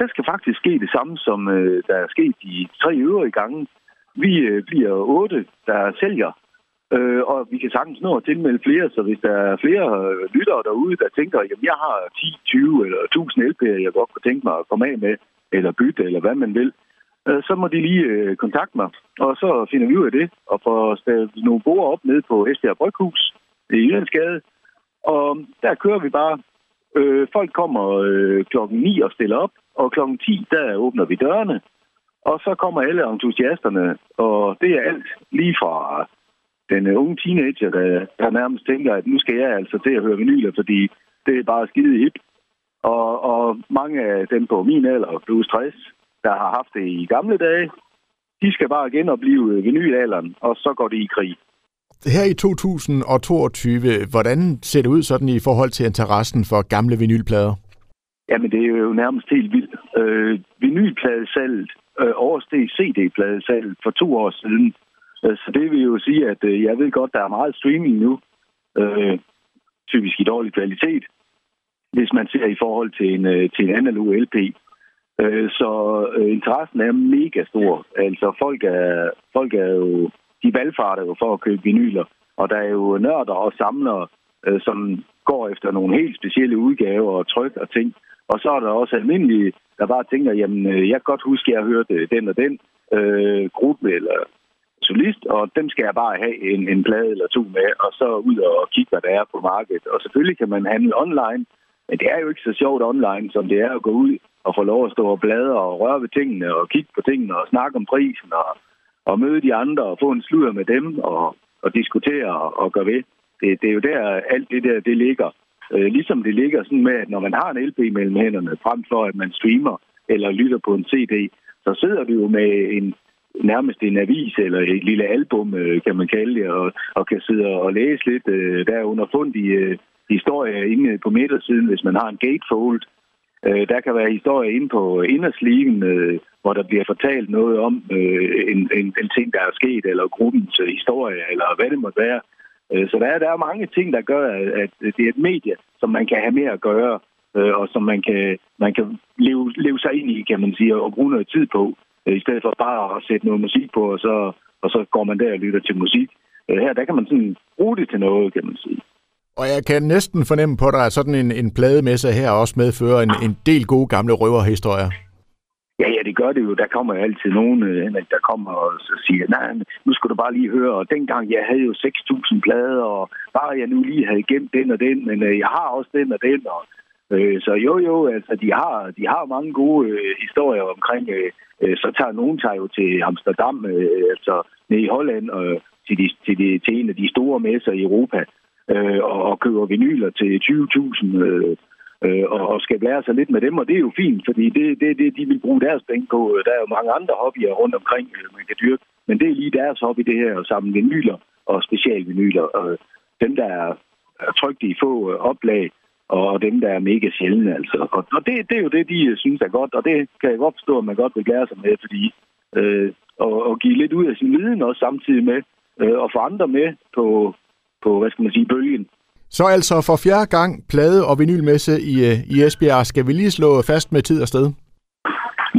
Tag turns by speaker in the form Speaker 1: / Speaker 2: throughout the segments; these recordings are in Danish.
Speaker 1: der skal faktisk ske det samme, som øh, der er sket de tre øvrige gange. Vi øh, bliver otte, der sælger, øh, og vi kan sagtens nå at tilmelde flere, så hvis der er flere øh, lyttere derude, der tænker, jamen jeg har 10, 20 eller 1000 LP'er, jeg godt kunne tænke mig at komme af med, eller bytte, eller hvad man vil, øh, så må de lige øh, kontakte mig, og så finder vi ud af det, og får stadig nogle borer op nede på Esbjerg Bryghus i Jyllandsgade, og der kører vi bare. Øh, folk kommer øh, klokken 9 og stiller op, og klokken 10, der åbner vi dørene, og så kommer alle entusiasterne, og det er alt lige fra den øh, unge teenager, der, der nærmest tænker, at nu skal jeg altså til at høre vinyler, fordi det er bare skide hip. Og, og mange af dem på min alder, plus 60, der har haft det i gamle dage, de skal bare genopleve øh, vinylalderen, og så går de i krig.
Speaker 2: Her i 2022, hvordan ser det ud sådan i forhold til interessen for gamle vinylplader?
Speaker 1: Jamen, det er jo nærmest helt vildt. Øh, vinylpladesalget øh, oversteg CD-pladesalget for to år siden. Øh, så det vil jo sige, at øh, jeg ved godt, der er meget streaming nu. Øh, typisk i dårlig kvalitet, hvis man ser i forhold til en, øh, til en analog LP. Øh, så øh, interessen er mega stor. Altså, folk er, folk er jo... De valgfarter jo for at købe vinyler. Og der er jo nørder og samlere, øh, som går efter nogle helt specielle udgaver og tryk og ting. Og så er der også almindelige, der bare tænker, jamen, øh, jeg kan godt huske, at jeg hørte øh, den og den øh, gruppe eller solist, og dem skal jeg bare have en, en plade eller to med, og så ud og kigge, hvad der er på markedet. Og selvfølgelig kan man handle online, men det er jo ikke så sjovt online, som det er at gå ud og få lov at stå og bladre og røre ved tingene og kigge på tingene og snakke om prisen og, og møde de andre og få en sludder med dem og, og diskutere og, og gøre ved. Det, det er jo der, alt det der, det ligger. Øh, ligesom det ligger sådan med, at når man har en LP mellem hænderne, frem for at man streamer eller lytter på en CD, så sidder du jo med en nærmest en avis eller et lille album, øh, kan man kalde det, og, og kan sidde og læse lidt. Øh, der er underfundige øh, historier inde på midtersiden, hvis man har en gatefold. Øh, der kan være historier inde på indersligen, øh, hvor der bliver fortalt noget om øh, en, en, en ting, der er sket, eller gruppens øh, historie, eller hvad det måtte være. Øh, så der er, der er mange ting, der gør, at det er et medie, som man kan have mere at gøre, øh, og som man kan, man kan leve, leve sig ind i, kan man sige, og bruge noget tid på, øh, i stedet for bare at sætte noget musik på, og så, og så går man der og lytter til musik. Øh, her, der kan man sådan bruge det til noget, kan man sige.
Speaker 2: Og jeg kan næsten fornemme på dig, at sådan en, en plademesse her også medfører en, en del gode gamle røverhistorier.
Speaker 1: Ja, ja, det gør det jo. Der kommer jo altid nogen, øh, der kommer og siger, nej, nu skal du bare lige høre, og dengang jeg havde jo 6.000 plader, og bare jeg nu lige havde gemt den og den, men øh, jeg har også den og den, og øh, så jo, jo, altså, de har, de har mange gode øh, historier omkring, øh, øh så tager nogen tager jo til Amsterdam, øh, altså nede i Holland, og øh, til, de, til, de, til en af de store messer i Europa, øh, og, og køber vinyler til 20.000 øh, øh, og, og skal lære sig lidt med dem, og det er jo fint, fordi det det, det, de vil bruge deres penge på. Der er jo mange andre hobbyer rundt omkring, øh, man kan dyrke, men det er lige deres hobby, det her, at samle vinyler og specialvinyler. Og dem, der er, trygt i få øh, oplag, og dem, der er mega sjældne. Altså. Og, og det, det er jo det, de øh, synes er godt, og det kan jeg godt forstå, at man godt vil lære sig med, fordi øh, og, og give lidt ud af sin viden også samtidig med, øh, og få andre med på, på, hvad skal man sige, bølgen.
Speaker 2: Så altså for fjerde gang plade- og vinylmesse i, øh, i Esbjerg. Skal vi lige slå fast med tid og sted?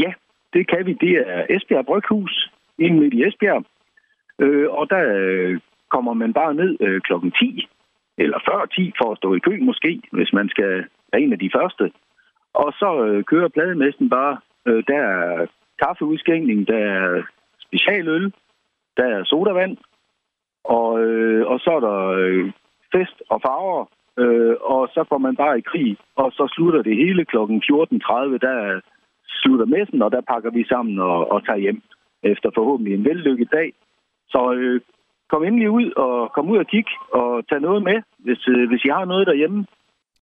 Speaker 1: Ja, det kan vi. Det er Esbjerg Bryghus, inde midt i Esbjerg. Øh, og der øh, kommer man bare ned øh, klokken 10, eller før 10, for at stå i kø måske, hvis man skal være en af de første. Og så øh, kører plademessen bare. Øh, der er kaffeudskænkning, der er specialøl, der er sodavand, og, øh, og så er der øh, fest og farver, øh, og så går man bare i krig, og så slutter det hele kl. 14.30, der slutter messen, og der pakker vi sammen og, og tager hjem efter forhåbentlig en vellykket dag. Så øh, kom endelig ud og kom ud og kig og tag noget med, hvis, øh, hvis I har noget derhjemme.